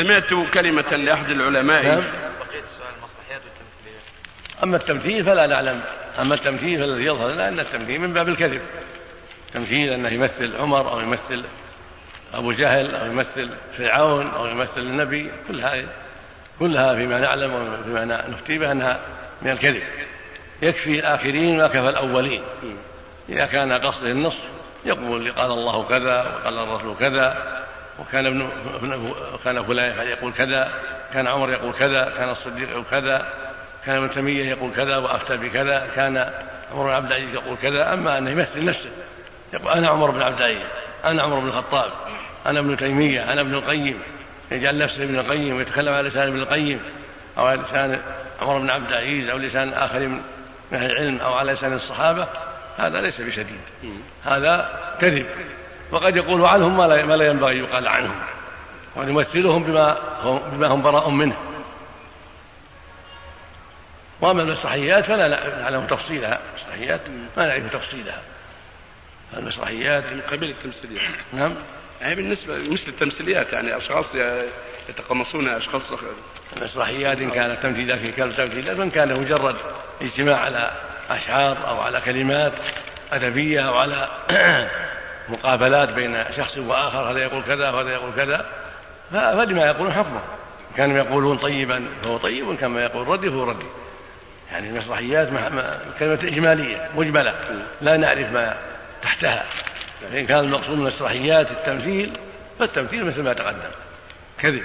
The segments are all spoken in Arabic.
سمعت كلمة لأحد العلماء. نعم. بقية السؤال المصلحيات والتمثيليات أما التمثيل فلا نعلم. أما التمثيل فالذي يظهر لنا أن التمثيل من باب الكذب. تمثيل أنه يمثل عمر أو يمثل أبو جهل أو يمثل فرعون أو يمثل النبي. كلها كلها فيما نعلم وفيما نفتي به أنها من الكذب. يكفي الآخرين ما كفى الأولين. إذا كان قصده النصر يقول قال الله كذا وقال الرسول كذا. وكان ابن كان فلان يقول كذا كان عمر يقول كذا كان الصديق يقول كذا كان ابن تيمية يقول كذا وأفتى بكذا كان عمر بن عبد العزيز يقول كذا. أما أنه يمثل نفسه يقول أنا عمر بن عبد العزيز أنا عمر بن الخطاب أنا ابن تيمية أنا ابن القيم. يجعل نفسه ابن القيم ويتكلم على لسان ابن القيم أو على لسان عمر بن عبد العزيز أو لسان آخر من أهل العلم أو على لسان الصحابة. هذا ليس بشديد. هذا كذب. وقد يقول عنهم ما لا, ما لا ينبغي يقال عنهم. ونمثلهم بما هم, بما هم براء منه. وأما المسرحيات فلا نعلم تفصيلها. المسرحيات ما نعرف تفصيلها. المسرحيات من قبيل التمثيليات. نعم. يعني بالنسبة مثل التمثيليات يعني أشخاص يتقمصون أشخاص المسرحيات إن كانت تمثيلات في كان تمثيلات وإن كان مجرد اجتماع على أشعار أو على كلمات أدبية أو على مقابلات بين شخص وآخر هذا يقول كذا وهذا يقول كذا. فلما يقولون حكمه كانوا يقولون طيبا فهو طيب وإن كان ما يقول ردي فهو ردي يعني المسرحيات كلمة إجمالية مجملة لا نعرف ما تحتها. فإن كان المقصود من المسرحيات التمثيل فالتمثيل مثل ما تقدم. كذب.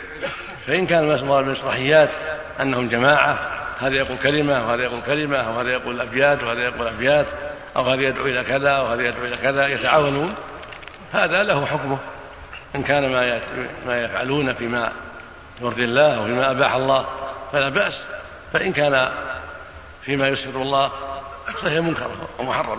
فإن كان المسرحيات أنهم جماعة هذا يقول كلمة وهذا يقول كلمة وهذا يقول أبيات وهذا يقول أبيات أو هذا يدعو إلى كذا وهذا يدعو إلى كذا يتعاونون. هذا له حكمه إن كان ما ما يفعلون فيما يرضي الله وفيما أباح الله فلا بأس فإن كان فيما يسر الله فهي منكر ومحرم.